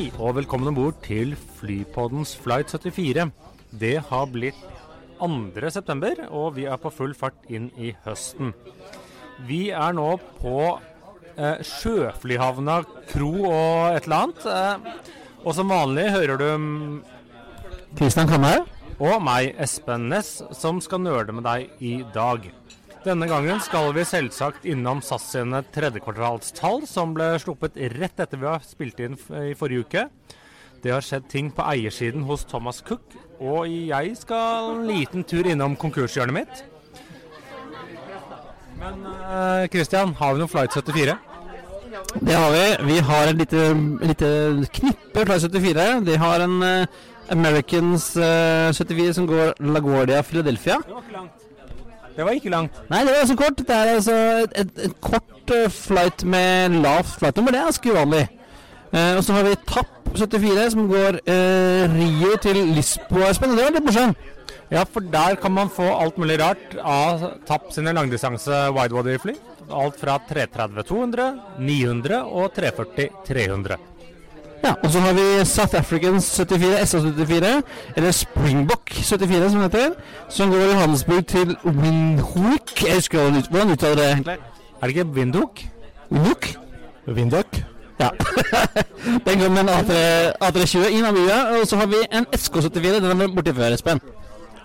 Hei og velkommen om bord til Flypoddens Flight 74. Det har blitt 2. september, og vi er på full fart inn i høsten. Vi er nå på eh, Sjøflyhavna Kro og et eller annet. Eh, og som vanlig hører du Kristian Kamhaug. og meg, Espen Næss, som skal nøle med deg i dag. Denne gangen skal vi selvsagt innom SAS sine tredjekvartalstall, som ble sluppet rett etter vi har spilt inn i forrige uke. Det har skjedd ting på eiersiden hos Thomas Cook, og jeg skal en liten tur innom konkurshjørnet mitt. Men eh, Christian, har vi noen Flight 74? Det har vi. Vi har et lite, lite knippe Flight 74. De har en eh, Americans eh, 74 som går LaGuardia Philadelphia. Det var ikke langt. Det var ikke langt. Nei, det var altså kort. Det er altså et, et, kort eh, flight med lavt flightnummer. Det er ganske uvanlig. Eh, og så har vi TAP 74 som går eh, Rio til Lisboa, Espen. Det var litt morsomt. Ja, for der kan man få alt mulig rart av TAP sine langdistanse widebody-fly. Alt fra 330-200, 900 og 340-300. Ja, og så har vi South Africans 74, SA74, eller Springbok 74 som heter, som går i handelsbruk til Windhoek. Jeg husker hvordan ut- hvordan uttaler det egentlig. Er det ikke Windhoek? Windhoek? Windhoek? Ja. den går med en A3, A320 i Namibia, og så har vi en SK74, den er borti før, Espen.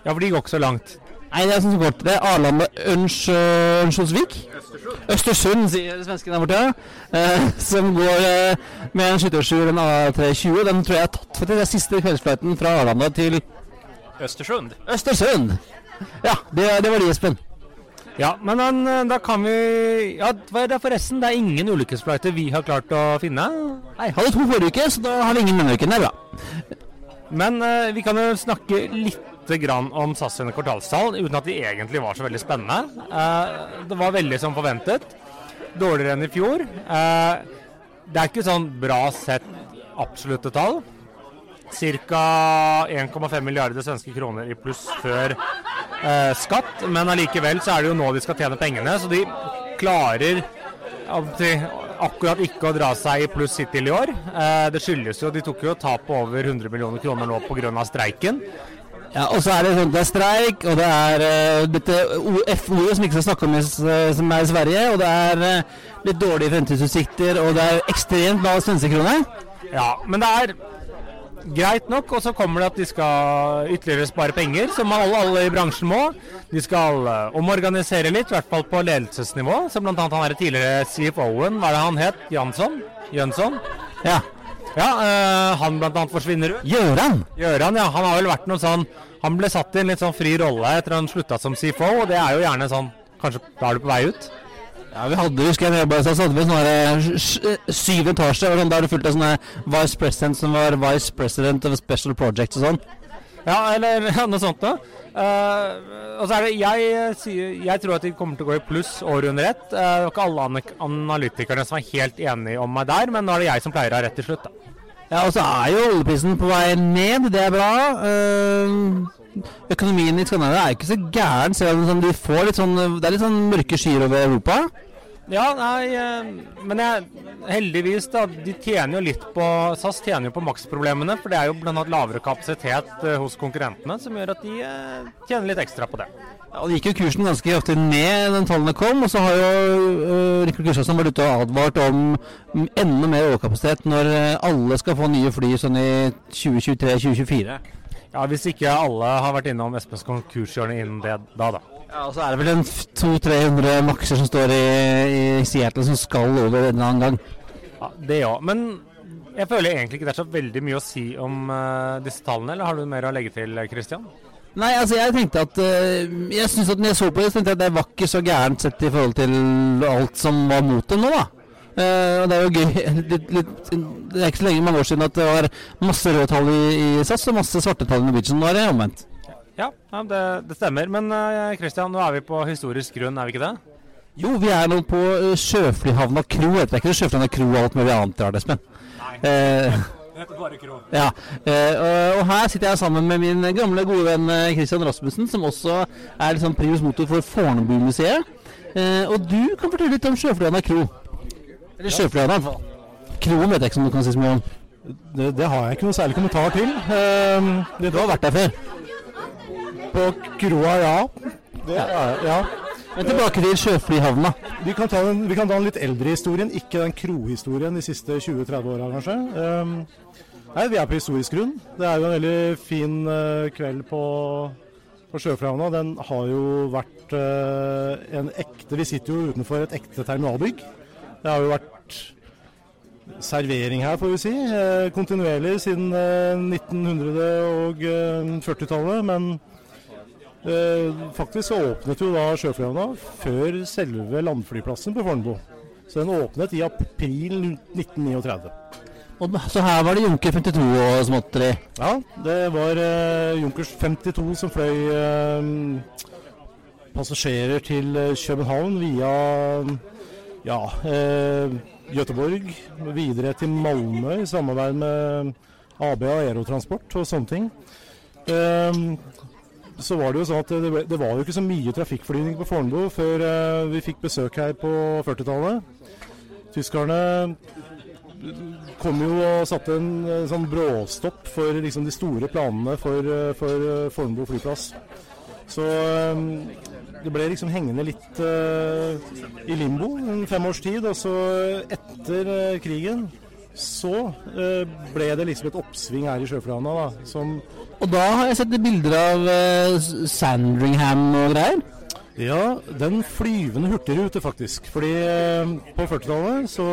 Ja, for de går ikke så langt. Nei, det er sånn så kort. Det er Arlandet Ørns- Østersund, sier svensken der borte. Eh, som går eh, med en 727, en A320. Den tror jeg er tatt for det er siste kveldsflighten fra Arlanda til Østersund. Østersund. Ja, det, det var de, Espen. Ja, men den, eh, da kan vi Ja, hva er det forresten? Det er ingen ulykkesflighter vi har klart å finne. Nei, hadde to forrige uke, så da har vi ingen denne uken. Det er bra. Men eh, vi kan jo snakke litt grann om SAS sine kvartalstall, uten at de egentlig var så veldig spennende. Eh, det var veldig som forventet. Dårligere enn i fjor. Eh, det er ikke sånn bra sett absolutte tall. Ca. 1,5 milliarder svenske kroner i pluss før eh, skatt. Men allikevel så er det jo nå de skal tjene pengene, så de klarer akkurat ikke å dra seg i pluss hittil i år. Eh, det skyldes jo De tok jo tap på over 100 millioner kroner nå pga. streiken. Ja, og så er det sånn det er streik, og det er uh, dette F-ordet som ikke skal snakke om eh, som er i Sverige, og det er uh, litt dårlige fremtidsutsikter, og det er ekstremt lav svenskekrone. Ja, men det er greit nok. Og så kommer det at de skal ytterligere spare penger, som alle, alle i bransjen må. De skal uh, omorganisere litt, i hvert fall på ledelsesnivå. Som bl.a. han er tidligere CFO-en, hva er det han het? Jansson? Jønsson? Ja. Ja, eh, han bl.a. forsvinner ut. Gjøran. Gjøran, ja. Han har vel vært noe sånn Han ble satt i en litt sånn fri rolle etter han slutta som CFO, og det er jo gjerne sånn Kanskje da er du på vei ut? Ja, vi hadde, husker jeg, jobbet, så hadde vi sånn her, eh, sj- syv etasjer, sånn, da er det fullt av sånne vice president som var vice president of special projects og sånn. Ja, eller noe sånt noe. Uh, og så er det jeg, eh, jeg tror at de kommer til å gå i pluss år under ett. Uh, det var ikke alle analytikerne som er helt enige om meg der, men nå er det jeg som pleier å ha rett til slutt. da. Ja, og så er jo oljeprisen på vei ned, det er bra. Uh, økonomien i Skandinavia er ikke så gæren, selv om sånn, de får litt sånn, det er litt sånn mørke skyer over Europa. Ja, nei, eh, men jeg, heldigvis da, de tjener jo litt på SAS tjener jo på maksproblemene, for det er jo annet lavere kapasitet eh, hos konkurrentene, som gjør at de eh, tjener litt ekstra på det. Ja, og det gikk jo kursen ganske ofte ned den tallene kom, og så har jo uh, Rikard Kristiansen vært ute og advart om enda mer overkapasitet når alle skal få nye fly sånn i 2023-2024. Ja, Hvis ikke alle har vært innom Espens konkurshjørne innen det da, da. Ja, og så er det vel en f- 200-300 makser som står i, i Seattle som skal over en eller annen gang. Ja, Det ja. Men jeg føler egentlig ikke det er så veldig mye å si om uh, disse tallene, eller har du mer å legge til, Christian? Nei, altså jeg tenkte at uh, Jeg synes at når jeg så på det, så tenkte jeg at det var ikke så gærent sett i forhold til alt som var mot dem nå, da. Uh, og det er jo gøy litt, litt, Det er ikke så lenge mange år siden at det var masse røde tall i, i SAS og masse svarte tall i Norwegian. Nå er det omvendt. Ja, ja det, det, stemmer. Men Kristian, nå er vi på historisk grunn, er vi ikke det? Jo, vi er nå på uh, Sjøflyhavna Kro. Det er ikke Sjøflyhavna Kro og alt mulig annet rart, Espen. Eh, det heter bare Kro. Ja, eh, og, her sitter jeg sammen med min gamle, gode venn Christian Rasmussen, som også er liksom primus motor for Fornebu-museet. Eh, og du kan fortelle litt om Sjøflyhavna Kro. Eller Sjøflyhavna, i hvert fall. Kroen vet jeg ikke om du kan si så mye om. Det, det, har jeg ikke noe særlig kommentar til. Um, det, du har vært der før? På kroa, ja. Det, ja. ja. Men tilbake til sjøflyhavna. Vi kan, ta den, vi kan ta den litt eldre historien, ikke den krohistorien de siste 20-30 åra kanskje. Um, nei, Vi er på historisk grunn. Det er jo en veldig fin uh, kveld på, på Sjøflyhavna. Den har jo vært uh, en ekte Vi sitter jo utenfor et ekte terminalbygg. Det har jo vært servering her, får vi si. uh, kontinuerlig siden 1940-tallet. Eh, Men faktisk så åpnet jo da Sjøflyhavna før selve landflyplassen på Fornebu. Så den åpnet i april 1939. Og så her var det Junker 52 og småtteri? Ja, det var eh, Junkers 52 som fløy eh, passasjerer til København via ja, eh, Göteborg, videre til Malmö i samarbeid med AB Aerotransport og sånne ting. Eh, så var det jo sånn at det, det, var jo ikke så mye trafikkflyvning på Fornebu før eh, vi fikk besøk her på 40-tallet. Tyskerne kom jo og satte en, en sånn bråstopp for liksom, de store planene for, eh, for eh, Fornebu flyplass. Så eh, det ble liksom hengende litt eh, i limbo en fem års tid. Og så etter krigen så uh, ble det liksom et oppsving her i Sjøflyhavna. og da har jeg sett bilder av Sandringham og greier? Ja, den flyvende hurtigrute, faktisk. Fordi på 40-tallet så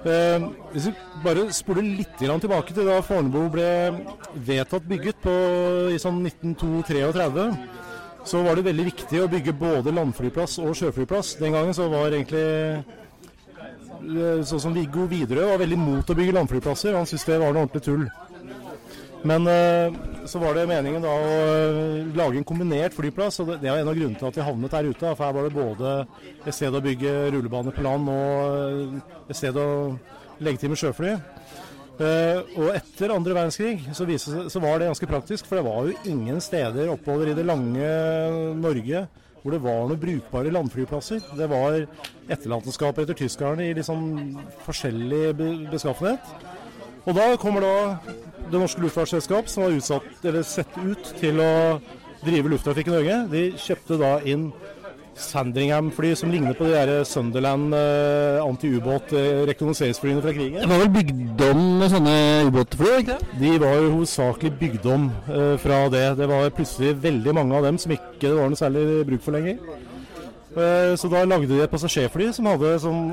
Eh, hvis vi bare spoler litt tilbake til da Fornebu ble vedtatt bygget på, i sånn 1932 så var det veldig viktig å bygge både landflyplass og sjøflyplass. Den gangen så var egentlig eh, sånn som Viggo Widerøe var veldig mot å bygge landflyplasser. Han syntes det var noe ordentlig tull. Men eh, så var det meningen da å eh, lage en kombinert flyplass, og det, er en av grunnene til at vi havnet der ute. For her var det både et sted å bygge rullebane på land og et sted å legge til med sjøfly. Og etter andre verdenskrig så, viste, så, var det ganske praktisk, for det var jo ingen steder oppover i det lange Norge hvor det var noen brukbare landflyplasser. Det var etterlatenskapet etter tyskerne i liksom forskjellig beskaffenhet. Og da kommer da det norske luftfartsselskap, som var utsatt, sett ut til å drive lufttrafikk i Norge. De kjøpte da inn Sandringham-fly som ligner på de der Sunderland uh, anti-ubåt-rekognoseringsflyene fra krigen. Det var vel bygd om med sånne ubåtfly? ikke det? De var jo hovedsakelig bygd om uh, fra det. Det var plutselig veldig mange av dem som ikke det var noe særlig bruk for lenger. Uh, så da lagde de et passasjerfly som hadde sånn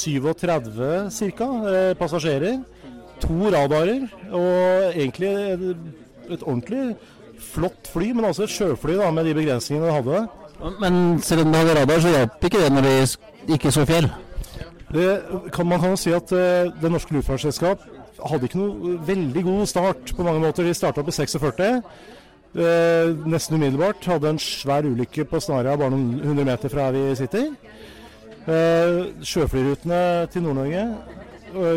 37 ca. passasjerer. To radarer og egentlig et, et ordentlig flott fly, men også et sjøfly da, med de begrensningene det hadde. Men selv om du hadde radar, så hjalp ikke det når de ikke så fjell? Kan, man kan jo si at uh, Det norske luftfartsselskap hadde ikke noe veldig god start på mange måter. De starta på 46. Uh, nesten umiddelbart. Hadde en svær ulykke på Snarøya bare noen hundre meter fra vi sitter. Uh, sjøflyrutene til Nord-Norge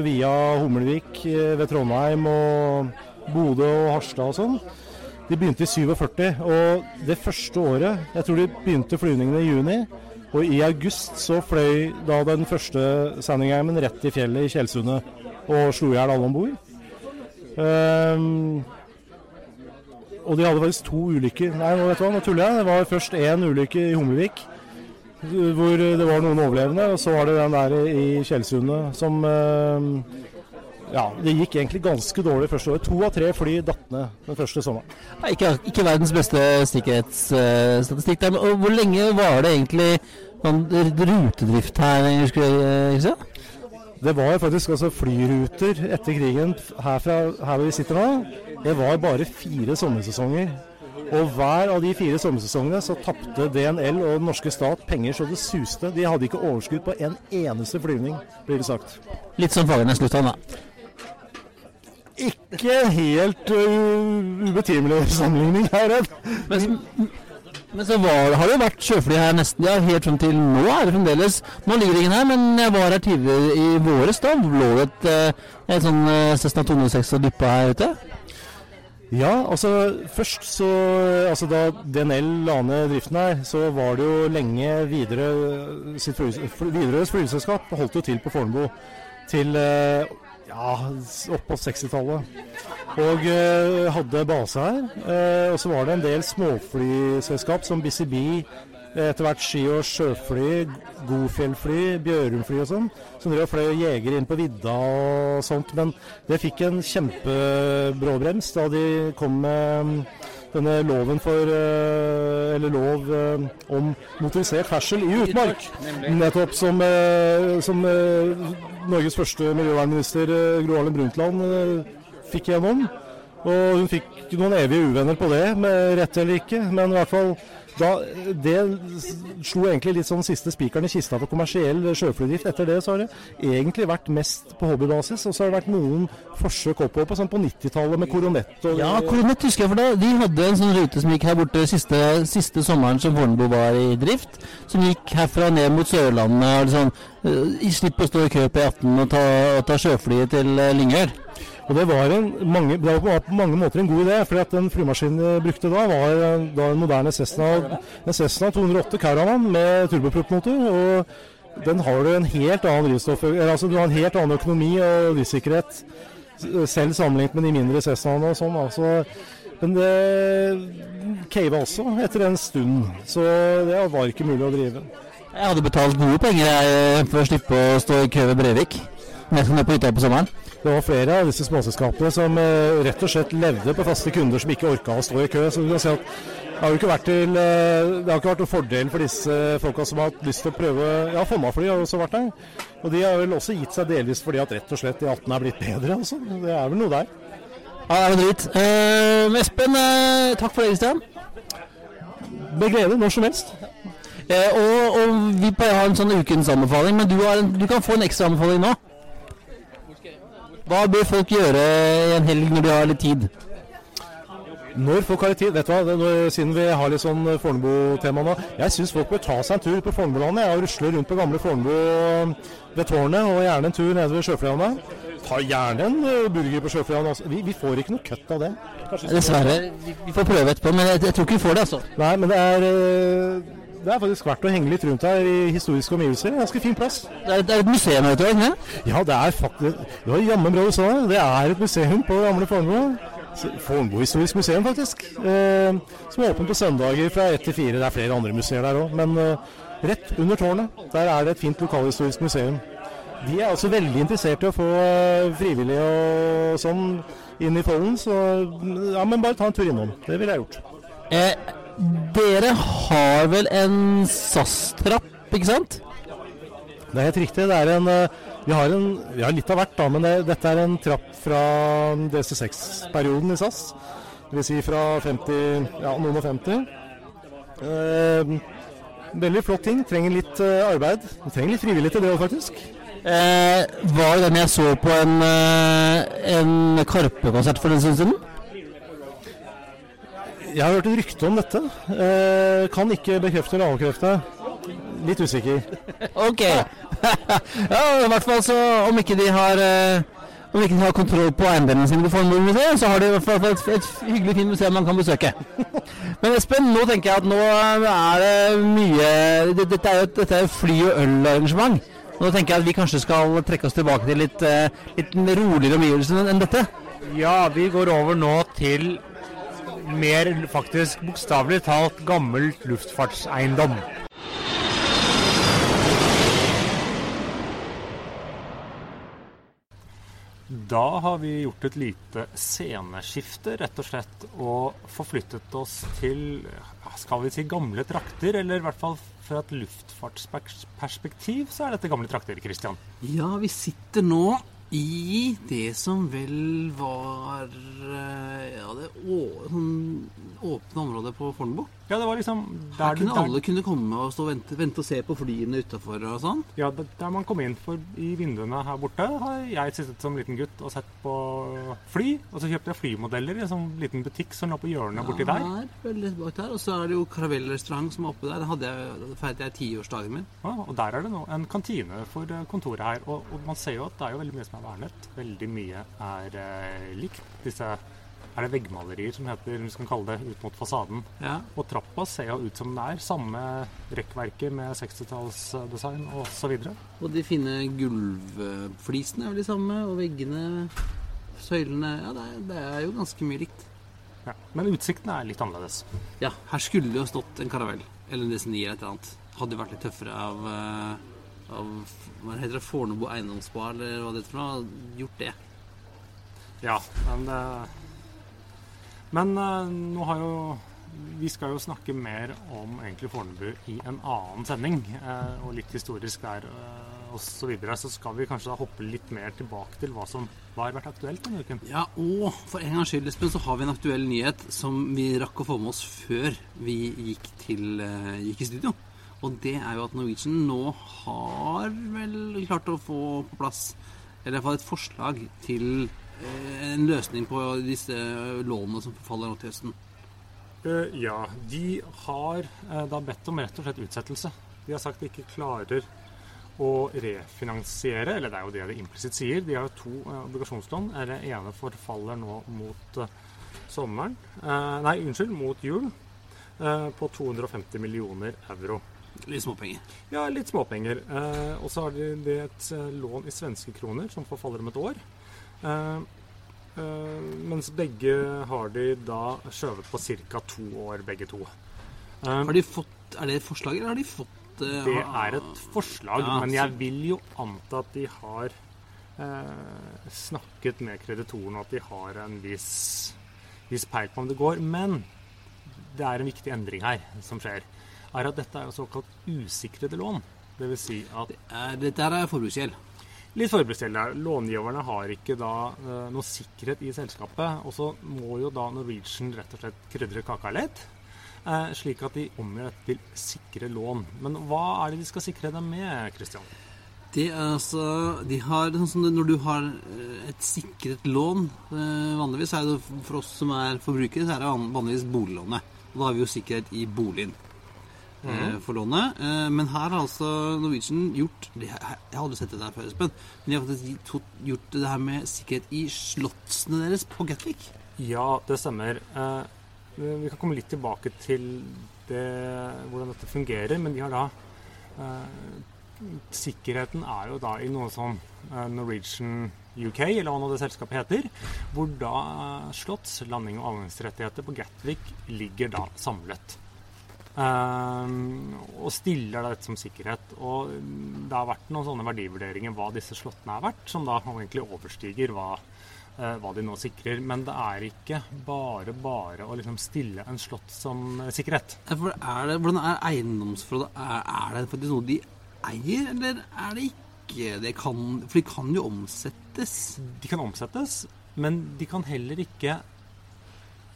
via Hummelvik ved Trondheim og Bodø og Harstad og sånn de begynte i 47, og det første året Jeg tror de begynte flyvningene i juni. Og i august så fløy da den første Sandingheimen rett i fjellet i Tjeldsundet og slo i hjel alle om bord. Um, og de hadde faktisk to ulykker. Nei, vet du hva, nå tuller jeg. Det var først én ulykke i Hummelvik hvor det var noen overlevende. Og så var det den der i Tjeldsundet som um, ja, det gikk egentlig ganske dårlig første året. To av tre fly datt ned den første sommeren. Ja, ikke, ikke, verdens beste sikkerhetsstatistikk der. Men hvor lenge var det egentlig sånn rutedrift her? Ikke? Det var faktisk altså flyruter etter krigen herfra her vi sitter nå. Det var bare fire sommersesonger. Og hver av de fire sommersesongene så tapte DNL og den norske stat penger så det suste. De hadde ikke overskudd på en eneste flyvning, blir det sagt. Litt som Fagernes lufthavn, da. Ikke helt uh, ubetimelig sammenligning her, Men, men så var, har det vært sjøfly her nesten ja, helt frem til nå. er det fremdeles. Nå ligger det ingen her, men jeg var her tidligere i våres. Da lå det et, et sånn Cessna 206 og dyppa her ute. Ja, altså først så Altså da DNL la ned driften her, så var det jo lenge Widerøes flyselskap holdt jo til på Fornebu til ja, opp på 60-tallet. Og eh, hadde base her. Eh, og så var det en del småflyselskap som BCB, eh, etter hvert Ski- og Sjøfly, Godfjellfly, Bjørumfly og sånn, som drev og fløy jegere inn på vidda og sånt. Men det fikk en kjempebråbrems da de kom med denne loven for eh, Eller lov eh, om motorisert ferdsel i utmark. Nettopp som, eh, som Norges første miljøvernminister Gro Harlem Brundtland fikk gjennom. Og hun fikk noen evige uvenner på det, med rett eller ikke. Men i hvert fall da, det slo egentlig litt sånn siste spikeren i kista for kommersiell sjøflydrift. Etter det så har det egentlig vært mest på hobbybasis. Og så har det vært noen forsøk oppover på, sånn på 90-tallet med koronett og Ja, koronett husker jeg for det. De hadde en sånn rute som gikk her borte siste, siste sommeren som Fornebu var i drift. Som gikk herfra ned mot Sørlandet. og liksom, Slipp å stå i kø på E18 og ta, ta sjøflyet til uh, Lyngør. Og det var, en, mange, det var på mange måter en god idé, at den flymaskinen de brukte da, var eh, da en moderne Cessna, en Cessna 208 Caravan med turbopropmotor. Og den har du en helt annen drivstoff, altså du har en helt annen økonomi og drivsikkerhet selv sammenlignet med de mindre Cessnaene og sånn. Altså, men det cava også etter en stund, så det var ikke mulig å drive. Jeg hadde betalt gode penger jeg, for å slippe å stå i kø ved Brevik. På hytta på sommeren. Det var flere av disse småselskapene som eh, rett og slett levde på faste kunder som ikke orka å stå i kø. Så du kan si at det har jo ikke vært til eh, Det har ikke vært noen fordel for disse folka som har hatt lyst til å prøve Ja, Fonna-fly har jo også vært der. Og de har vel også gitt seg delvis fordi at rett og slett de 18 er blitt bedre. Altså. Det er vel noe der. Ja, det er noe dritt. Uh, Espen, eh, takk for det, Kristian. Med glede når som helst. Eh, og, og vi pleier å ha en sånn ukens anbefaling, men du, har en, du kan få en ekstra anbefaling nå. Hva bør folk gjøre i en helg når de har litt tid? Når folk har litt tid, vet du hva, når, siden vi har litt sånn Fornebu-tema nå Jeg syns folk bør ta seg en tur på Fornebulandet jeg, rusler rundt på gamle Fornebu eh, ved tårnet, og gjerne en tur nede ved Sjøflyhavna. Ta gjerne en eh, burger på Sjøflyhavna. også. Vi, vi får ikke noe kutt av det. Dessverre. Vi, vi får prøve etterpå, men jeg, jeg tror ikke vi får det, altså. Nei, men det er eh, Det er faktisk verdt å henge litt rundt her i historiske omgivelser. Ganske fin plass. Det er, det er et museum her ute, ikke? Ja, det er faktisk Det var jammen bra du sa det. Det er et museum på gamle Fornebu. Fornebu historisk museum, faktisk. Eh, som er åpent på søndager fra ett til fire. Det er flere andre museer der òg, men eh, rett under tårnet der er det et fint lokalhistorisk museum. De er også veldig interessert i å få eh, frivillige og sånn inn i folden, så ja, men bare ta en tur innom. Det ville jeg gjort. Eh, dere har vel en SAS-trapp, ikke sant? Det er helt riktig. Det er en, eh, vi, har en, vi har litt av hvert, da, men det, dette er en trapp fra DC6-perioden i SAS. Vil si fra 50, ja, noen og 50. Eh, veldig flott ting. Trenger litt eh, arbeid. Vi trenger litt frivillig til det òg, faktisk. Eh, var det den jeg så på en, eh, en Karpe-konsert for en stund siden? Jeg har hørt et rykte om dette. Eh, kan ikke bekrefte eller avkrefte. Litt usikker. Ok. ja, i hvert fall så om ikke de har eh, om ikke de har kontroll på eiendommene sine på Fornebu-museet, så har de i hvert fall et, et hyggelig fint museum man kan besøke. Men Espen, nå tenker jeg at nå er det mye det- Dette er jo et- dette er fly- og ølarrangement. Nå tenker jeg at vi kanskje skal trekke oss tilbake til litt, eh, litt roligere omgivelser enn dette. Ja, vi går over nå til mer faktisk bokstavelig talt gammelt luftfartseiendom. Da har vi gjort et lite sceneskifte, rett og slett, og forflyttet oss til skal vi si gamle trakter, eller i hvert fall fra et luftfartsperspektiv så er dette gamle trakter, Christian. Ja, vi sitter nå i det som vel var eh, ja, det å, sånn åpne området på Fornebu. Ja, det var liksom Her kunne der- alle kunne komme og stå og vente, vente og se på flyene utafor og sånn. Ja, der der man kom inn for i vinduene her borte, har jeg sittet som liten gutt og sett på fly. Og så kjøpte jeg flymodeller i en sånn liten butikk som lå på hjørnet borti der. Her, veldig bak der. Og så er det jo Caravell-restaurant som er oppe der. Da feiret jeg tiårsdagen min. Ja, og der er det nå en kantine for eh, kontoret her. Og, og man ser jo at det er jo veldig mye som er vernet. Veldig mye er eh, likt. Disse er det veggmalerier som heter, vi skal kalle det, ut mot fasaden. Ja. Og trappa ser jo ut som den er. Samme rekkverket med 60-tallsdesign osv. Og de fine gulvflisene er vel de samme, og veggene, søylene Ja, det er, det er jo ganske mye likt. Ja. Men utsikten er litt annerledes. Ja, her skulle det jo stått en karavell. Eller en DC9 eller et eller annet. Hadde jo vært litt tøffere av, eh, av Hva heter det? Fornebu eiendomsspar, eller hva det heter for noe. Gjort det. Ja, men det Men eh, nå har jo Vi skal jo snakke mer om egentlig Fornebu i en annen sending, eh, og litt historisk der eh, osv. Så, videre. så skal vi kanskje da hoppe litt mer tilbake til hva som har vært aktuelt denne uken. Ja, og for en gangs skyld, Espen, så har vi en aktuell nyhet som vi rakk å få med oss før vi gikk, til, gikk i studio. Og det er jo at Norwegian nå har vel klart å få på plass Eller iallfall et forslag til en løsning på disse lånene som forfaller nå til høsten. Eh, ja, de har eh, da bedt om rett og slett utsettelse. De har sagt de ikke klarer å refinansiere, eller det er jo det de implisitt sier. De har jo to eh, obligasjonslån. Eh, Det ene forfaller nå mot eh, sommeren eh, Nei, unnskyld, mot jul. eh, på 250 millioner euro. Litt småpenger. Ja, litt småpenger. Eh, og så har de et eh, lån i svenske kroner som forfaller om et år. Eh, eh, mens begge har de da skjøvet på ca. to år, begge to. Eh, Har de fått, Er det et forslag, eller har de fått det er et forslag, Ja, men jeg vil jo anta at de har eh, snakket med kreditorene, og at de har en viss, viss peil på om det går. Men det er en viktig endring her som skjer. er at dette er såkalt usikrede lån. Det vil si at er, Dette er forbruksgjeld. Litt forberedt deg. Långiverne har ikke da eh, noe sikkerhet i selskapet. Og så må jo da Norwegian rett og slett krydre kaka litt. Eh, slik at de omgjør dette til sikre lån. Men hva er det de skal sikre dem med, Christian? De, altså De har sånn Når du har eh, et sikret lån Vanligvis er det for oss som er forbrukere, så er det vanligvis boliglånet. Og da har vi jo sikkerhet i boligen eh, for lånet. Eh, men her har altså Norwegian gjort Jeg har aldri sett det der før, Espen. Men de har faktisk gjort det her med sikkerhet i slottsene deres på Gatwick. Ja, det stemmer. Eh, vi kan komme litt tilbake til det, hvordan dette fungerer, men de har da eh, Sikkerheten er jo da i noe som Norwegian UK, eller hva nå det selskapet heter, hvor da slotts-, landing- og avgangsrettigheter på Gatwick ligger da samlet. Eh, og stiller dette som sikkerhet. Og det har vært noen sånne verdivurderinger hva disse slottene er verdt, som da egentlig overstiger hva eh, hva de nå sikrer. Men det er ikke bare bare å liksom stille en slott som eh, sikkerhet. For er det, hvordan er eiendomsforholdet? Er, er det faktisk noe de eier, eller er det ikke det? Kan, for de kan jo omsettes. De kan omsettes, men de kan heller ikke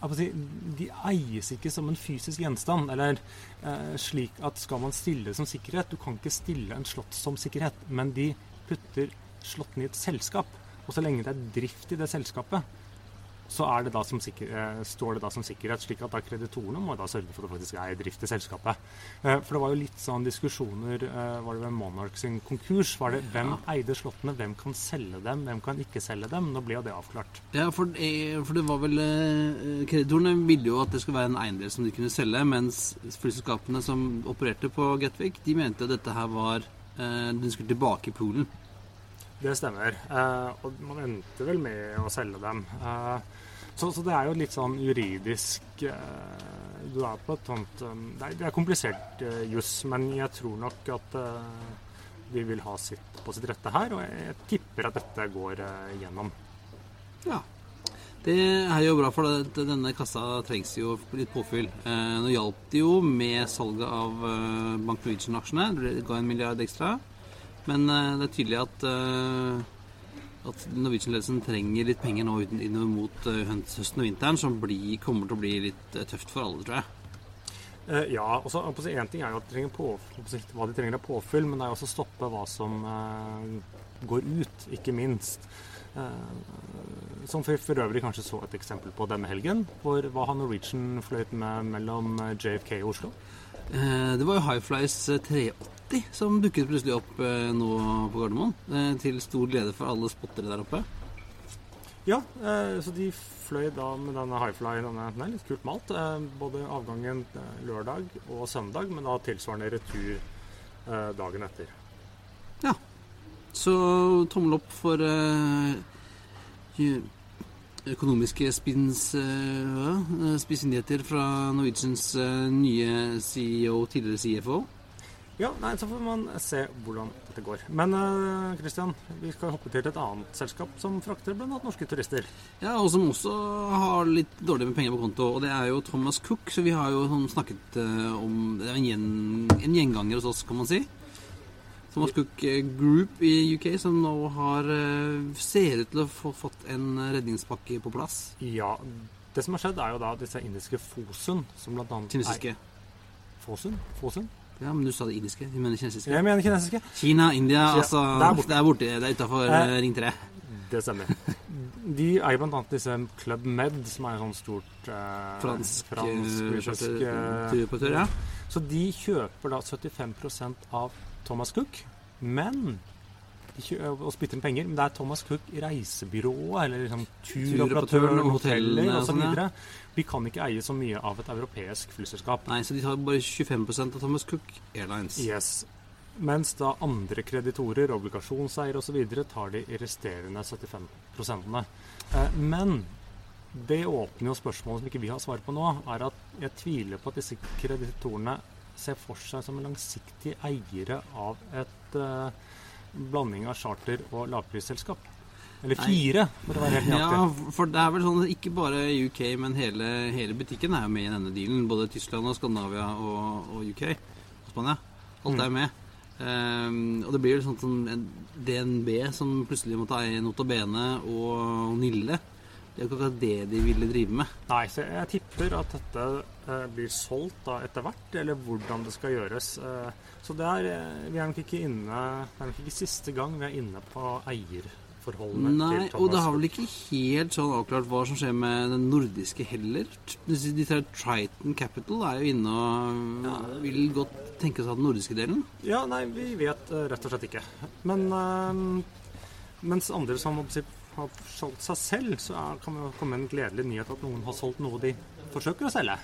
De eies ikke som en fysisk gjenstand. Eller eh, slik at skal man stille som sikkerhet Du kan ikke stille en slott som sikkerhet, men de putter slottene i et selskap. Og så lenge det er drift i det selskapet, så er det da som sikker, eh, står det da som sikkerhet. Slik at da kreditorene må da sørge for at det faktisk er drift i selskapet. Eh, for det var jo litt sånn diskusjoner eh, Var det ved Monarch sin konkurs? Var det Hvem eide slottene? Hvem kan selge dem? Hvem kan ikke selge dem? Nå ble jo det avklart. Ja, for, for det var vel Kreditorene ville jo at det skulle være en eiendel som de kunne selge, mens flyselskapene som opererte på Getwick, de mente at dette her var Den skulle tilbake i poolen. Det stemmer. Eh, og man endte vel med å selge dem. Eh, så, så det er jo litt sånn juridisk eh, Du er på et sånt eh, Det det er komplisert eh, juss, men jeg tror nok at eh, de vil ha sitt på sitt rette her. Og jeg, jeg tipper at dette går gjennom. Ja. Det er jo bra, for det, denne kassa trengs jo litt påfyll. Nå hjalp det jo med salget av Bank Norwegian-aksjene. Det ga en milliard ekstra. Men eh, det er tydelig at, eh, at Norwegian-ledelsen trenger litt penger nå innover mot eh, høsten og vinteren, som blir, kommer til å bli litt tøft for alle, tror jeg. Ja, og så Én ting er jo at de trenger påfyll, hva de trenger av påfyll, men det er jo også å stoppe hva som går ut, ikke minst. Som vi for øvrig kanskje så et eksempel på denne helgen. Hvor hva har Norwegian fløyt med mellom JFK og Oslo? Det var jo Highflies 380 som dukket plutselig opp eh, nå på Gardermoen. eh, Til stor glede for alle spottere der oppe. Ja, eh, så de fløy da med denne Highfly. Denne, den er litt kult malt. Eh, både avgangen lørdag og søndag, men da tilsvarende retur eh, dagen etter. Ja. Så tommel opp for eh, økonomiske spins? Eh, fra Norwegians nye CEO, tidligere CFO. Ja, nei, så får man se hvordan dette går. Men Kristian, Christian, vi skal hoppe til et annet selskap som frakter bl.a. norske turister. Ja, og som også har litt dårlig med penger på konto, og det er jo Thomas Cook. Så vi har jo snakket eh, om Det er en, gjen, en gjenganger hos oss, kan man si. Thomas Cook eh, Group i UK, som nå har eh, ser ut til å få fått en redningspakke på plass. Ja, det som har skjedd, er jo da disse indiske Fosun, som blant annet Kinesiske. Fosun? Fosun? Ja, men du sa det indiske. Du mener kinesiske? Jeg mener kinesiske. Kina, India, altså der borte. Det er borte. Det er utafor Eh, Ring 3. Det stemmer. De eier bl.a. disse Club Med, som er en sånn stort eh, Fransk, fransk eh, britisk, charter- eh, turoperatør, ja. Så de kjøper da 75% av Thomas Cook, men og spytter inn penger. Men det er Thomas Cook reisebyrået, eller liksom turoperatøren, hoteller hotellene og osv. sånn, ja. Vi kan ikke eie så mye av et europeisk flyselskap. Nei, så de tar bare 25% av Thomas Cook Airlines. Yes. Mens da andre kreditorer, obligasjonseiere osv. tar de resterende 75 eh, Men det åpner jo spørsmålet som ikke vi har svar på nå, er at jeg tviler på at disse kreditorene ser for seg som langsiktige eiere av et eh, blanding av charter- og lavprisselskap. Eller Nei. fire, for å være helt Ja, for det er vel sånn at ikke bare UK, men hele, hele butikken er jo med i denne dealen. Både Tyskland og Skandinavia og, og UK og Spania. Alt er er med. Um, og det blir jo sånn som DNB som plutselig måtte eie Notabene og Nille. Det er jo ikke akkurat det de ville drive med. Nei, så jeg tipper at dette blir solgt da etter hvert, eller hvordan det skal gjøres. Eh, så det er, eh, vi er nok ikke inne Det er nok ikke siste gang vi er inne på eierforholdene Nei, til og det har vel ikke helt sånn avklart hva som skjer med den nordiske heller. De tar Triton Capital er jo inne og vil godt tenke seg den nordiske delen. Ja, nei, vi vet eh, rett og slett ikke. Men eh, mens andre som har solgt seg selv, så er, kan det komme en gledelig nyhet at noen har solgt noe de forsøker å selge.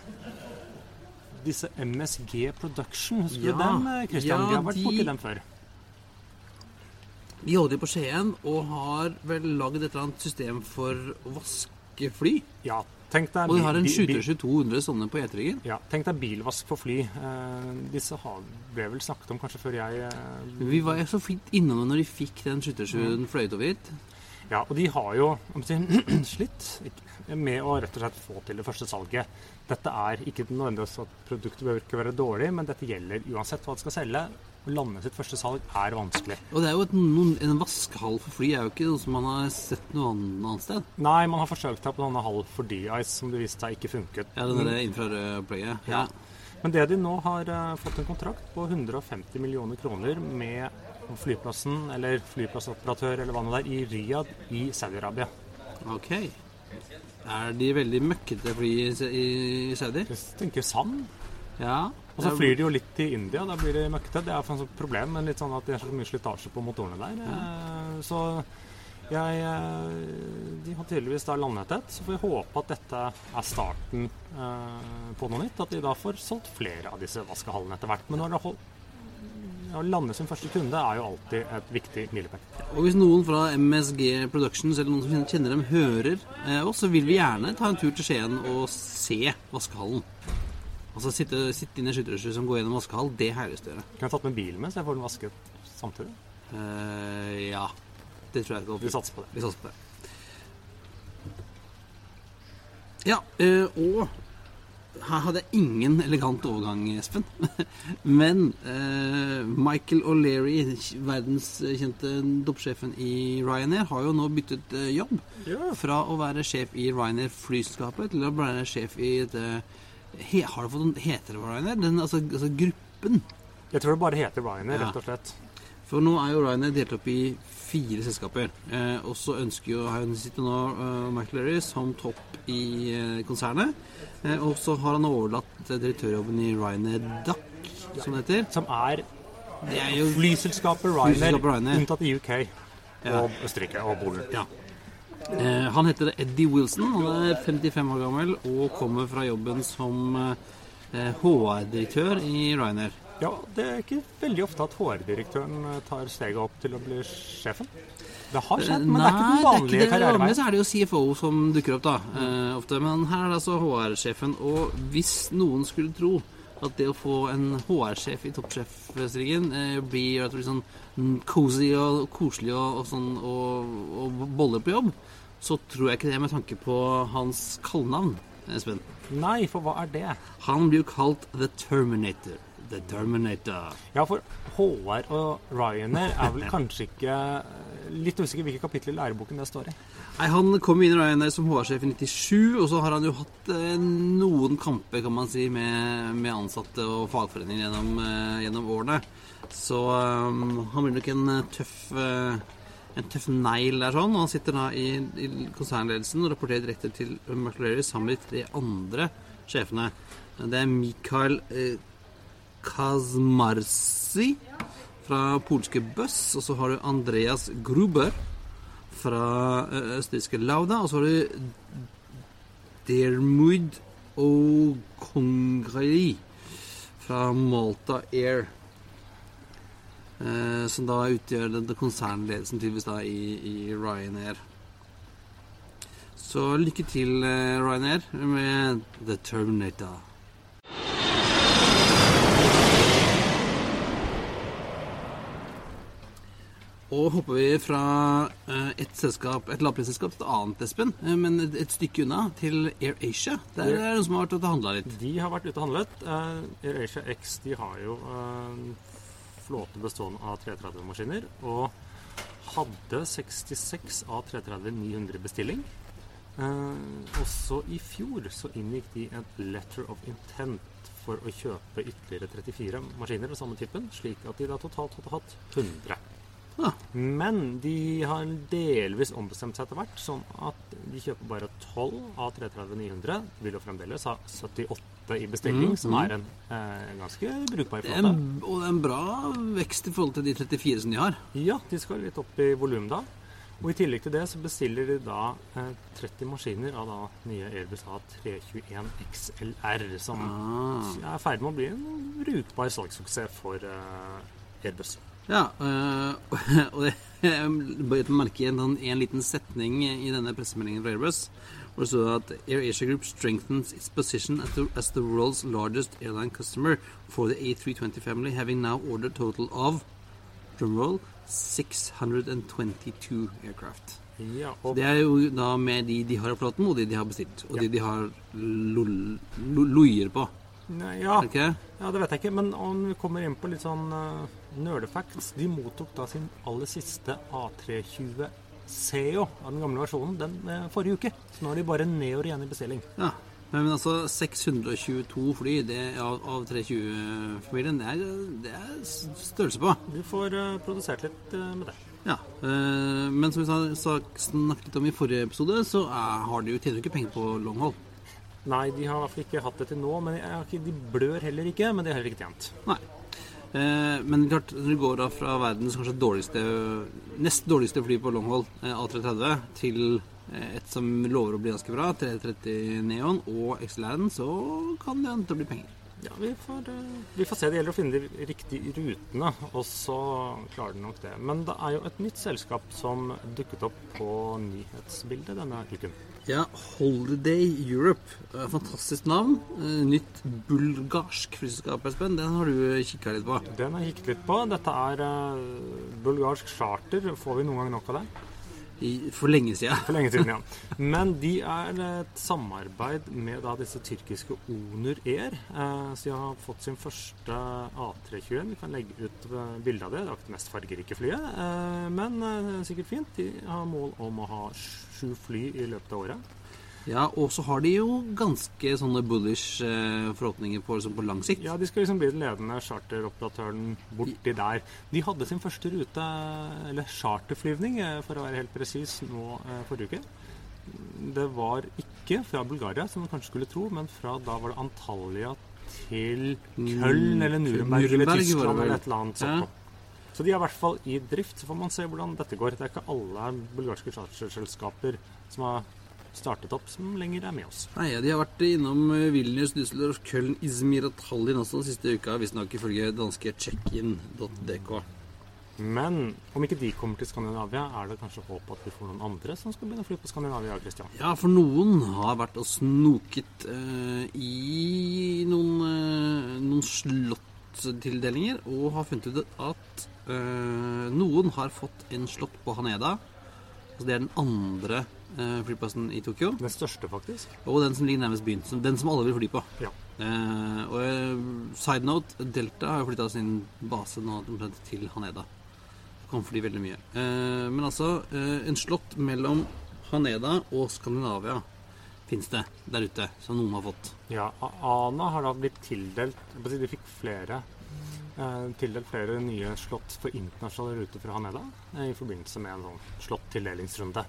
Disse MSG Production, husker Ja, du dem, eh, Christian? ja, de har vært de- borti dem før. De holder til på Skien og har vel lagd et eller annet system for å vaske fly. Ja, tenk deg Og de har en bil- bil- 737 200 sånne på E-tryggen. Ja, tenk deg bilvask for fly. Eh, disse ble vel snakket om kanskje før jeg eh, Vi var så fint innom det når de fikk den 737 fløyet over hit. Ja, og de har jo slitt med å rett og slett få til det første salget. Dette er ikke nødvendigvis at produktet bør ikke være dårlig, men dette gjelder uansett hva det skal selge. Å lande sitt første salg er vanskelig. Og det er jo et, noen, en vaskehall for fly er jo ikke noe som man har sett noe annet, sted. Nei, man har forsøkt seg på denne halv for D-Ice, som det viste seg ikke funket. Ja, den der infrarøde Ja. Ja. Men det de nå har eh, fått en kontrakt på 150 millioner kroner med flyplassen, eller flyplassoperatør, eller hva det er, i Riyadh i Saudi-Arabia. Ok. Er de veldig møkkete fly i, i, i Saudi? Jeg tenker sand. Ja. Og så flyr de jo litt til India, da blir de møkkete. Det er faktisk et problem, men litt sånn at det er så mye slitasje på motorene der. Ja. Så jeg eh, De har tydeligvis da landet et. Så får vi håpe at dette er starten eh, på noe nytt. At de da får solgt flere av disse vaskehallene etter hvert. Men nå har det å lande sin første kunde er jo alltid et viktig milepæl. Og hvis noen fra MSG Productions eller noen som kjenner dem, hører eh, oss, så vil vi gjerne ta en tur til Skien og se vaskehallen. Altså sitte, sitte inne i skytterhuset som går gjennom vaskehall, det er herligst å gjøre. Kan jeg tatt med bilen med, så jeg får den vasket samtidig? Uh, ja. Det tror jeg skal Vi satser på det. Vi satser på det. Ja, eh, og her hadde jeg ingen elegant overgang, Espen. Men eh, Michael O'Leary, verdenskjente doppsjefen i Ryanair, har jo nå byttet eh, jobb. Fra å være sjef i Ryanair flyselskapet til å være sjef i dette he, Har det fått noen Heter det Ryanair? Den, altså, altså gruppen. Jeg tror det bare heter Ryanair, Ja. rett og slett. For nå er jo Ryanair delt opp i fire selskaper. Eh, og så ønsker jo her sitter nå uh, Michael som topp i eh, konsernet. Eh, og så har han overlatt eh, direktørjobben i Ryanair Duck, som det heter. Som er Det er jo flyselskapet Ryanair, unntatt i UK Ja. og Østerrike og Polen. Ja. Eh, han heter Eddie Wilson. Han er 55 år gammel og kommer fra jobben som eh, HR-direktør i Ryanair. Ja, det er ikke veldig ofte at HR-direktøren eh, tar steget opp til å bli sjefen. Det har skjedd, men det er ikke den vanlige karriereveien. karrierevei. Vanligvis er det jo CFO som dukker opp, da. eh, ofte. Men her er det altså HR-sjefen. Og hvis noen skulle tro at det å få en HR-sjef i toppsjefstillingen eh, blir at blir sånn cozy og koselig og, og sånn og, og boller på jobb, så tror jeg ikke det med tanke på hans kallenavn, Espen. Nei, for hva er det? Han blir jo kalt The Terminator. The Terminator. Ja, for HR og Ryanair er vel kanskje ikke Litt usikker hvilket kapittel i læreboken det står i. Nei, Han kom inn i Ryanair som HR-sjef i 97, og så har han jo hatt eh, noen kamper kan man si, med, med ansatte og fagforeninger gjennom, eh, gjennom årene. Så um, han blir nok en eh, tøff eh, en tøff negl der sånn. Og han sitter da i, i konsernledelsen og rapporterer direkte til McLaren sammen med de tre andre sjefene. Det er Mikael eh, Kazmarsi fra polske Buss, og så har du Andreas Gruber fra ø, østerrikske Lauda, og så har du Dermud O'Congri fra Malta Air. Eh, som da utgjør den konsernledelsen tydeligvis da i, i Ryanair. Så lykke til, eh, Ryanair, med The Terminator. Og hopper vi fra eh, et selskap, et lavprisselskap til et annet, Espen, eh, men et, stykke unna, til AirAsia. Der er det noen som har vært ute og handla litt. De har vært ute og handlet. Air AirAsia X de har jo eh, flåte bestående av 330-maskiner. Og hadde 66 av 330-900 bestilling. Eh, også i fjor så inngikk de et letter of intent for å kjøpe ytterligere 34 maskiner av samme typen, slik at de da totalt hadde hatt 100. Ja. Men de har delvis ombestemt seg etter hvert, sånn at de kjøper bare 12 av 330-900. Vil jo fremdeles ha 78 i bestilling, Mm, som mm. er en eh, ganske brukbar flåte. og det er en bra vekst i forhold til de 34 som de har. Ja, de skal litt opp i volum da. Og i tillegg til det så bestiller de da eh, 30 maskiner av da nye Airbus A321 XLR, som Ah. er i ferd med å bli en brukbar salgssuksess for eh, Airbus. Ja, øh, og det, jeg bør merke en, sånn- en liten setning i denne pressemeldingen fra Airbus, hvor det står at AirAsia Group strengthens its position as the, as the world's largest airline customer for the A320 family, having now ordered total of, drumroll, 622 aircraft. Ja, og Det er jo da med de de har i flåten, og de de har bestilt, og de de har loier på. Ja, ja, det vet jeg ikke. Men om vi kommer inn på litt sånn uh, nerdefacts De mottok da sin aller siste A320 CEO av den gamle versjonen den eh, forrige uke. Så nå er de bare ned og igjen i bestilling. Ja, men altså 622 fly det, av, av 320-familien, det, det er størrelse på. Du får uh, produsert litt uh, med det. Ja, øh, Men som vi snakket litt om i forrige episode, så er, har de jo tjener ikke penger på longhold. Nei, de har i hvert fall ikke hatt det til nå. Men de blør heller ikke, men de har heller ikke tjent. Nei. Eh, men klart, når du går da fra verdens kanskje dårligste, nest dårligste fly på longhold, eh, A330, til eh, et som lover å bli ganske bra, 330 Neon og XLR-en, så kan det hende bli penger. Ja, vi får, vi får se. Det gjelder å finne de riktige rutene, og så klarer de nok det. Men det er jo et nytt selskap som dukket opp på nyhetsbildet denne uken. Ja, Holiday Europe. Eh, Fantastisk navn. Eh, Nytt bulgarsk flyselskap, Espen. Den har du kikka litt på. Den har jeg kikket litt på. Dette er eh, bulgarsk charter. Får vi noen gang nok av det? I, for lenge siden. For lenge siden, ja. Men de er et samarbeid med da disse tyrkiske Onur Air. Eh, så de har fått sin første A321. Vi kan legge ut eh, bilde av det. Det er ikke det mest fargerike flyet, eh, men eh, sikkert fint. De har mål om å ha sju fly i løpet av året. Ja, Og så har de jo ganske sånne bullish eh, forhåpninger på, liksom, på lang sikt. Ja, De skal liksom bli den ledende charteroperatøren borti der. De hadde sin første rute, eller charterflyvning, eh, for å være helt presis, nå eh, forrige uke. Det var ikke fra Bulgaria, som man kanskje skulle tro, men fra da var det Antalya til Köln eller Nuremberg, eller Nuremberg Tyskland eller et eller annet sånt. Ja. Så de er i hvert fall i drift. Så får man se hvordan dette går. Det er ikke alle bulgarske charterselskaper som har startet opp, som lenger er med oss. Nei, De har vært innom eh, Vilnius, Düsseldorf, Köln, Izmir og Tallinn også den siste uka, visstnok ifølge danske checkin.dk. Men om ikke de kommer til Skandinavia, er det kanskje håp at vi får noen andre som skal begynne å fly på Skandinavia? Christian? Ja, for noen har vært og snoket uh, i noen, uh, noen slottildelinger og har funnet ut at uh, noen har fått en slott på Haneda. Altså det er den andre flyplassen i Tokyo. Den største, faktisk. Og den som ligger nærmest byen. Den som alle vil fly på. Ja. Eh, og eh, side note, Delta har jo flytta sin base nå omtrent til Haneda. Kan fly veldig mye. Eh, men altså, eh, en slott mellom Haneda og Skandinavia fins det der ute, som noen har fått. Ja, Ana har da blitt tildelt De fikk flere eh, tildelt flere nye slott for internasjonale ruter fra Haneda eh, i forbindelse med en sånn slott-tildelingsrunde.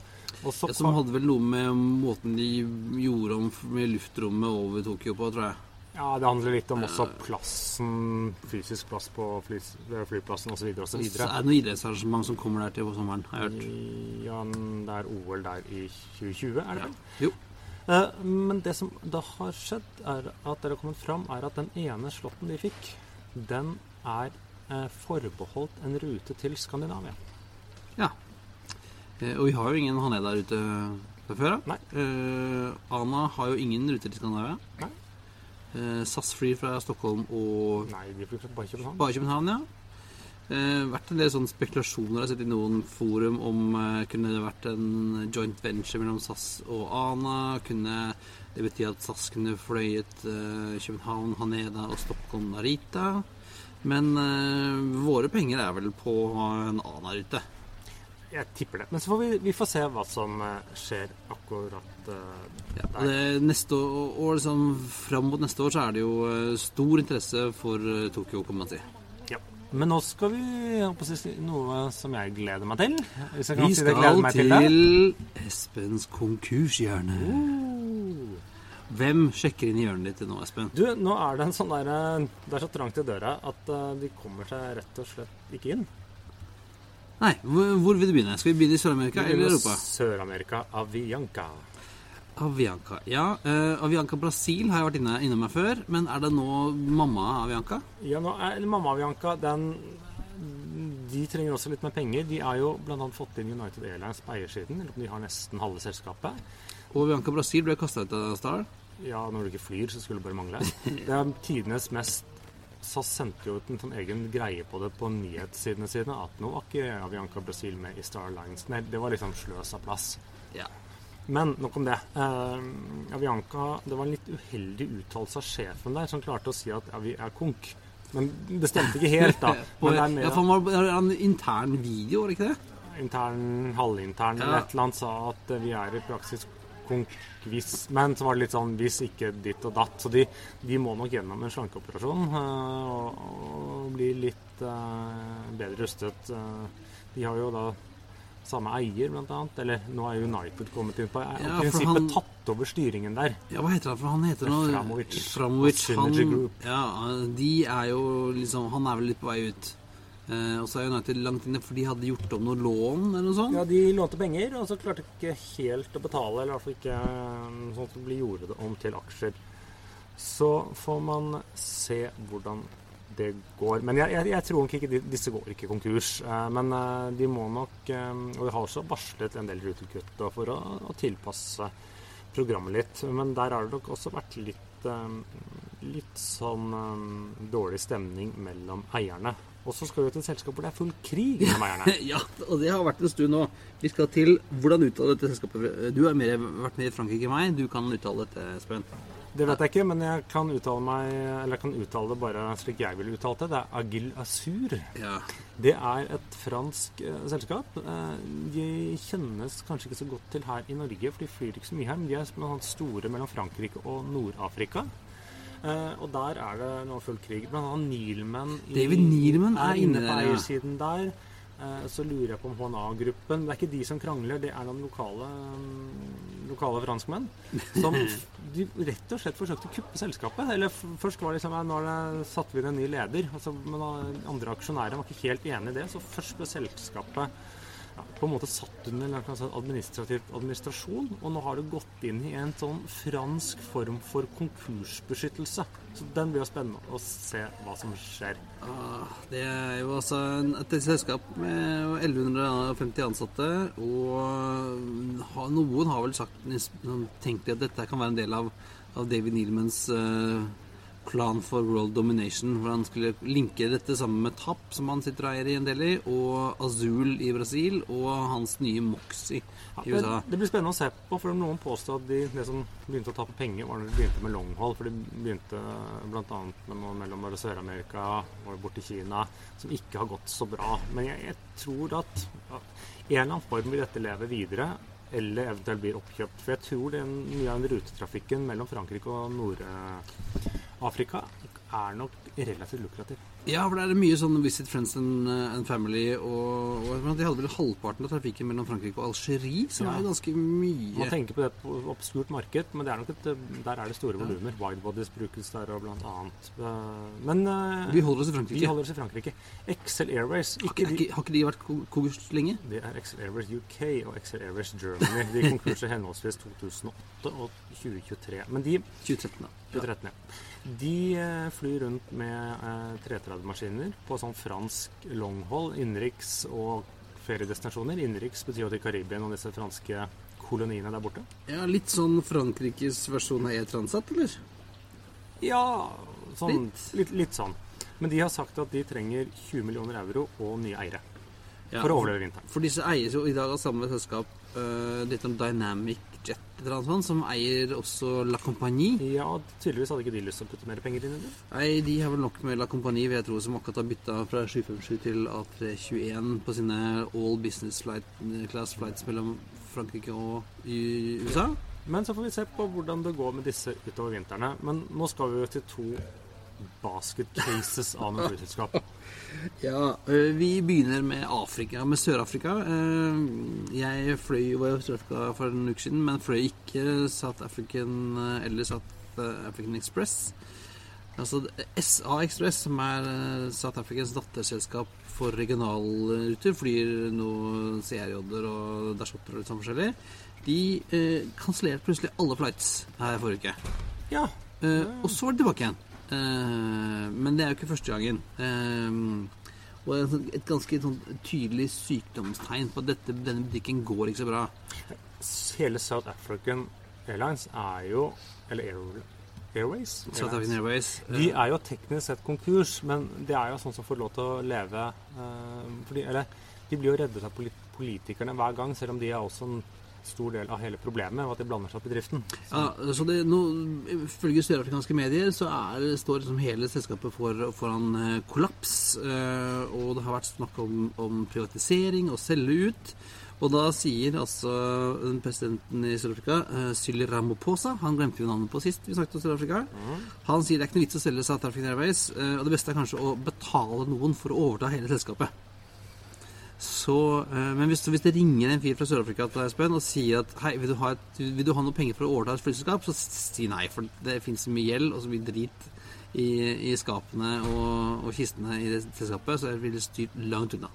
Og så Som hadde vel noe med måten de gjorde om med luftrommet over Tokyo på, tror jeg. Ja, det handler litt om også plassen, fysisk plass på fly, flyplassen osv. Så osv. er det noe idrettsarrangement som kommer der til på sommeren, har jeg hørt. Ja, det er OL der i 2020, er det vel? Jo. Eh, Men det som da har skjedd, er at det har kommet fram, er at den ene slåtten de fikk, den er eh, forbeholdt en rute til Skandinavia. Ja. Eh, og vi har jo ingen Haneda ute fra før av. Eh, Ana har jo ingen ruter til Skandinavia. Nei. Eh, SAS flyr fra Stockholm og Nei, de flyr bare København. bare København, ja. Eh, vært en del sånne spekulasjoner jeg har sett i noen forum om eh, kunne det vært en joint venture mellom SAS og Ana. Kunne det bety at SAS kunne fløyet eh, København, Haneda og Stockholm Narita. Men eh, våre penger er vel på en annen rute. Jeg tipper det. Men så får vi, vi får se hva som eh, skjer akkurat uh, Ja, der. det, neste år, liksom fram mot neste år så er det jo stor interesse for Tokyo, kan man si. Ja. Men nå skal vi si noe som jeg gleder meg til. Vi si det, skal til til Espens konkurshjørne. Hvem sjekker inn i hjørnet ditt nå, Espen? Du, nå er det en sånn der eh, Det er så trangt i døra at eh, de kommer seg rett og slett ikke inn. Nei, hvor, vil du begynne? Skal vi begynne i Sør-Amerika eller Europa? Sør-Amerika, Avianca. Avianca. Ja, uh, Avianca Brasil har jeg vært inne, innom her før, men er det nå mamma Avianca? Ja, nå er Mamma Avianca, den De trenger også litt mer penger. De har jo bl.a. fått inn United Airlines på eiersiden. eller om De har nesten halve selskapet. Og Avianca Brasil ble kasta ut av Star. Ja, når du ikke flyr, så skulle det bare mangle. Det er tidenes mest SAS sendte jo ut en sånn egen greie på det på nyhetssidene sine, at nå var ikke Avianca Brasil med i Star Alliance. Nei, det var liksom sløs av plass. Ja. Men nok om det. Eh, Avianca Det var en litt uheldig uttalelse av sjefen der, som klarte å si at ja, vi er konk. Men det stemte ikke helt, da. Men det er ja, for han var en intern video, var det ikke det? intern, halvintern Ja. eller et eller annet sa at vi er i praksis Men så var det litt sånn hvis ikke ditt og datt. Så de, de må nok gjennom en slankeoperasjon eh, og, og bli litt eh, bedre rustet. Eh, de har jo da samme eier, blant annet. Eller nå er United kommet inn på Ja, i prinsippet han- tatt over styringen der. Ja, hva heter han? For han heter noe Framovic. Framovic. Han, ja, de er jo liksom Han er vel litt på vei ut. Eh, og så er United langt inne, for de hadde gjort om noe lån eller noe sånt. Ja, de lånte penger, og så klarte de ikke helt å betale, eller i hvert fall ikke eh, sånn at de gjorde det om til aksjer. Så får man se hvordan det går. Men jeg, jeg, jeg tror nok ikke disse går ikke konkurs. Eh, men de må nok Og de har også varslet en del rutekutt for å, å tilpasse programmet litt. Men der har det nok også vært litt, litt sånn dårlig stemning mellom eierne. Og så skal vi til et selskap hvor det er full krig mellom eierne. Ja, og det har vært en stund nå. Vi skal til hvordan uttale dette selskapet. Du har mer, vært med i Frankrike enn meg. Du kan uttale dette, Espen. Det vet jeg ikke, men jeg kan uttale meg Eller jeg kan uttale det bare slik jeg ville uttalt det. Det er Agil Azur. Ja. Det er et fransk eh, selskap. Eh, de kjennes kanskje ikke så godt til her i Norge, for de flyr ikke så mye her. Men de er store mellom Frankrike og Nord-Afrika. Eh, og der er det nå full krig. Blant annet Neilman David Neilman er inne på eiersiden der. Uh, så lurer jeg på om HNA-gruppen Det er ikke de som krangler, det er noen lokale, um, lokale franskmenn. Som de rett og slett forsøkte å kuppe selskapet. Eller først var det liksom Nå satte satt vi inn en ny leder. Altså, men andre aksjonærer var ikke helt enig i det. Så først ble selskapet på en måte satt under administrativ administrasjon, og nå har det gått inn i en sånn fransk form for konkursbeskyttelse. Så den blir jo spennende å se hva som skjer. Ah, Det er jo altså et selskap med 1150 ansatte, og noen har vel sagt sånn, tenkt at dette kan være en del av, av David Neilmans eh, plan for world domination, hvor han skulle linke dette sammen med TAP, som han sitter og eier i en del i, og Azul i Brasil, og hans nye Moxie i USA. USA. det blir spennende å se på, for noen påstår at de, det som begynte å tape penger, var når de begynte med longhold. For de begynte bl.a. med noe mellom Sør-Amerika og bort til Kina, som ikke har gått så bra. Men jeg, jeg tror at, at en eller annen form vil dette leve videre. Eller eventuelt blir oppkjøpt. For jeg tror den, mye av den rutetrafikken mellom Frankrike og Nord-Afrika er nok relativt lukrativ. Ja, for det er mye sånn Visit Friends and, and Family, og, og de hadde vel halvparten av trafikken mellom Frankrike og Algerie, som Ja. er ganske Man mye. tenker på det på obskurt marked, men det er nok et, der er det store volumer. Widebodies brukes der og blant annet. Eh, Men eh, Vi holder oss i Frankrike. vi holder oss i Frankrike. Excel Airways ikke har, ikke, har ikke de vært konkurs lenge? Det er Excel Airways UK og Excel Airways Germany. De konkurser henholdsvis 2008 og 2023. Men de 2013, da. 2013, ja. De eh, flyr rundt med eh, 330-maskiner på sånn fransk longhold, innenriks og feriedestinasjoner. Innenriks betyr jo til Karibien og disse franske koloniene der borte. Ja, Litt sånn Frankrikes versjon av E-Transat, eller? Ja, sånn, Litt. litt. Litt, sånn. Men de har sagt at de trenger 20 millioner euro og nye eiere Ja, for å overleve vinteren. For disse eies jo i dag av samme selskap. Uh, litt om Dynamic Jet som eier også La Compagnie. Ja, tydeligvis hadde ikke de lyst til å putte mer penger inn i det. Nei, de har vel nok med La Compagnie, vil jeg tro, som akkurat har bytta fra 757 til A321 på sine all business flight, class flights mellom Frankrike og USA. USA. Men så får vi se på hvordan det går med disse utover vintrene. Men nå skal vi jo til to basket cases av noen flyselskap. Ja, øh, vi begynner med Afrika, med Sør-Afrika. Eh, Jeg fløy var i Sør-Afrika for en uke siden, men fløy ikke South African eh, eller South African Express. Altså SA Express, som er eh, South Africans datterselskap for regionalruter, flyr nå CRJ-er og Dashotter og litt sånn forskjellig. De eh, kansellerte plutselig alle flights her forrige uke. Ja, Eh, og så var det tilbake igjen. Eh, men det er jo ikke første gangen. Eh, og et ganske sånn tydelig sykdomstegn på at dette, denne butikken går ikke så bra. hele South African Airlines er jo Eller Air, Airways? South African Airways. eh, De er jo teknisk sett konkurs, men det er jo sånn som får lov til å leve eh, fordi, Eller de blir jo reddet av politikerne hver gang, selv om de er også en stor del av hele problemet og at de blander seg opp i driften. Ja, så det, nå, Ifølge sørafrikanske medier så er, står liksom hele selskapet for, foran eh, kollaps. eh, og det har vært snakk om, om privatisering og selge ut. Og da sier altså presidenten i Sør-Afrika, uh, Syli Ramaphosa Han glemte jo navnet på sist vi snakket om Sør-Afrika. Han sier det er ikke noe vits å selge South African Airways, eh, og det beste er kanskje å betale noen for å overta hele selskapet. Så, eh, men hvis, hvis det ringer en fyr fra Sør-Afrika til deg, Espen, og sier at hei, vil du, ha et, vil du ha noe penger for å overta et flyselskap, så si nei. For det finnes så mye gjeld og så mye drit i, i skapene og, og kistene i det selskapet, så jeg ville styrt langt unna.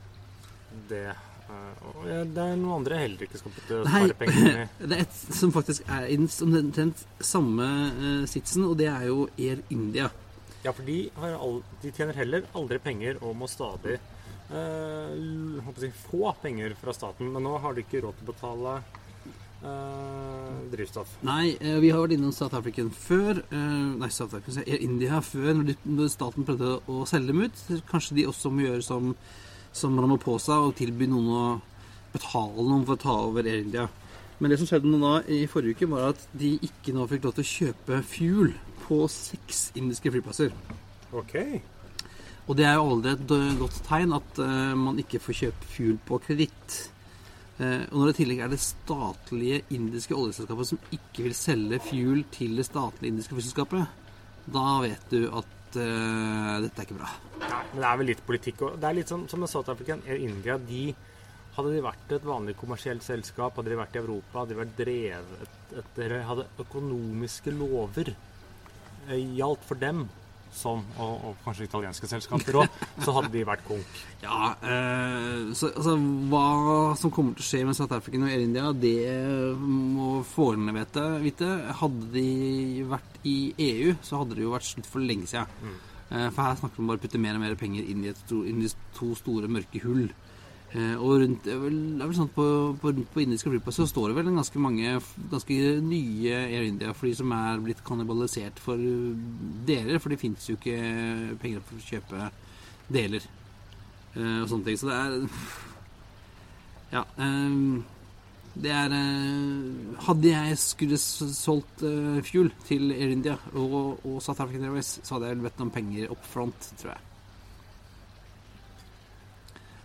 Det, eh, og det er noen andre heller ikke skal putte spare penger i. det er et som faktisk er i omtrent samme eh, sitsen, og det er jo Air India. Ja, for de, har all, de tjener heller aldri penger og må stadig eh, få penger fra staten. Men nå har de ikke råd til å betale eh, drivstoff. Nei, eh, vi har vært innom South African før. eh, Nei, South African, India før, når, staten prøvde å selge dem ut. Kanskje de også må gjøre som, som Ramaphosa og tilby noen å betale noen for å ta over Air India. Men det som skjedde nå i forrige uke, var at de ikke nå fikk lov til å kjøpe fuel på seks indiske flyplasser. Ok. Og det er jo aldri et godt tegn at uh, man ikke får kjøpe fuel på kreditt. Uh, og når det i tillegg er det statlige indiske oljeselskapet som ikke vil selge fuel til det statlige indiske flyselskapet, da vet du at uh, dette er ikke bra. Nei, men det er vel litt politikk. òg. det er litt sånn som med South African Air India. De, hadde de vært et vanlig kommersielt selskap, hadde de vært i Europa, hadde de vært drevet etter Hadde økonomiske lover eh, gjaldt for dem, som, og, og kanskje italienske selskaper òg, så hadde de vært konk. Ja, eh, så altså, Hva som kommer til å skje med South African og Air India, det må forholdene vite. Hadde de vært i EU, så hadde det jo vært slutt for lenge siden. Eh, for her snakker vi om bare å putte mer og mer penger inn i, et, inn i to store, mørke hull. Eh, og rundt, det er vel, det er vel sånn på, på, rundt på indiske flyplasser så står det vel ganske mange ganske nye Air India-fly som er blitt kannibalisert for uh, deler, for det fins jo ikke penger for å kjøpe deler eh, og sånne ting. Så det er Ja. det er eh, Hadde jeg skulle solgt eh, fuel til Air India og, og South African Airways, så hadde jeg vel bedt om penger up front, tror jeg.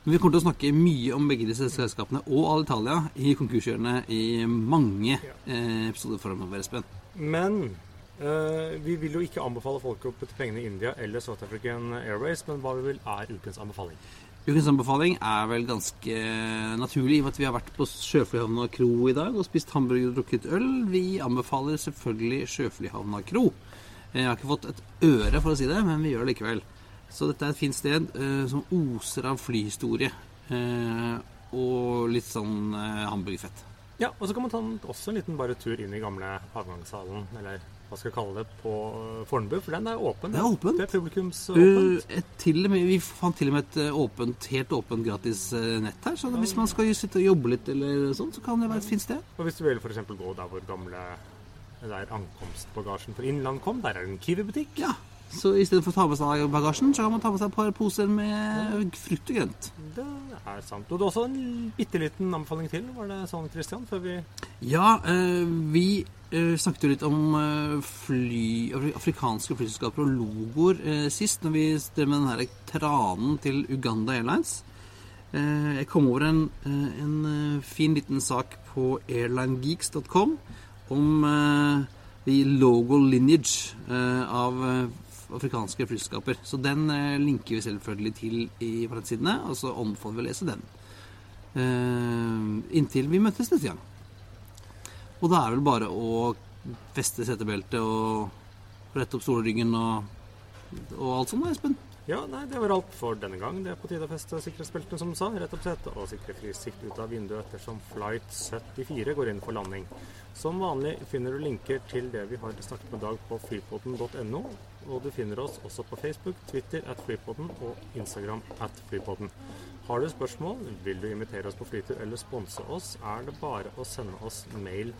Men vi kommer til å snakke mye om begge disse selskapene og Alitalia i konkurshjørnet i mange eh, episoder framover, Espen. Men eh, vi vil jo ikke anbefale folk å putte pengene i India eller South African Airways, men hva vi vil er ukens anbefaling. Ukens anbefaling er vel ganske naturlig, i og med at vi har vært på Sjøflyhavna kro i dag og spist hamburger og drukket øl. Vi anbefaler selvfølgelig Sjøflyhavna kro. Eh, Jeg har ikke fått et øre for å si det, men vi gjør det likevel. Så dette er et fint sted eh, som oser av flyhistorie. Eh, og litt sånn eh, hamburgerfett. Ja, og så kan man ta en- også en liten bare tur inn i gamle avgangshallen, eller hva skal jeg kalle det, på eh, Fornebu, for den er åpen. Det er åpent. Det er publikumsåpent. Uh, til og med, vi fant til og med et eh, åpent, helt åpent gratis nett her. Så hvis man skal sitte og jobbe litt, eller sånn, så kan det være et fint sted. Og hvis du vil f.eks. gå der hvor gamle der ankomstbagasjen for Innland kom, der er det en Kiwi-butikk. Ja, Så i stedet for å ta med seg bagasjen, så kan man ta med seg et par poser med frukt og grønt. Det er sant. Og du har også en bitte liten anbefaling til, var det sånn, Christian? Før vi Ja, eh, vi eh, snakket jo litt om eh, fly, afrikanske flyselskaper og logoer sist, når vi drev med den her tranen til Uganda Airlines. Jeg kom over en, en fin liten sak på airlinegeeks.com om the logo lineage av afrikanske flyselskaper. Så den eh, linker vi selvfølgelig til i forretsidene, og så anbefaler vi å lese den. Eh, inntil vi møtes neste gang. Og da er det vel bare å feste setebeltet og rette opp stolryggen og, og alt sånt, da, Espen. Ja, nei, det var alt for denne gang. Det er på tide å feste sikkerhetsbeltene, som du sa. Rett opp setet og sikre fri sikt ut av vinduet ettersom flight 74 går inn for landing. Som vanlig finner du linker til det vi har snakket med Dag på flypodden.no. Og du finner oss også på Facebook, Twitter at flypodden og Instagram at flypodden. Har du spørsmål, vil du invitere oss på flytur eller sponse oss, er det bare å sende oss mail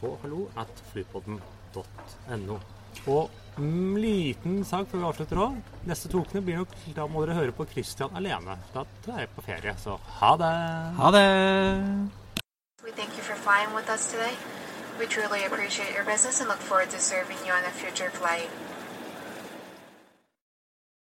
på hallo at flypodden.no. Og mm, liten sak før vi avslutter òg. Neste to ukene blir nok Da må dere høre på Christian alene. Da er jeg på ferie, så ha det. Ha det! We thank you for flying with us today. We truly appreciate your business and look forward to serving you on a future flight.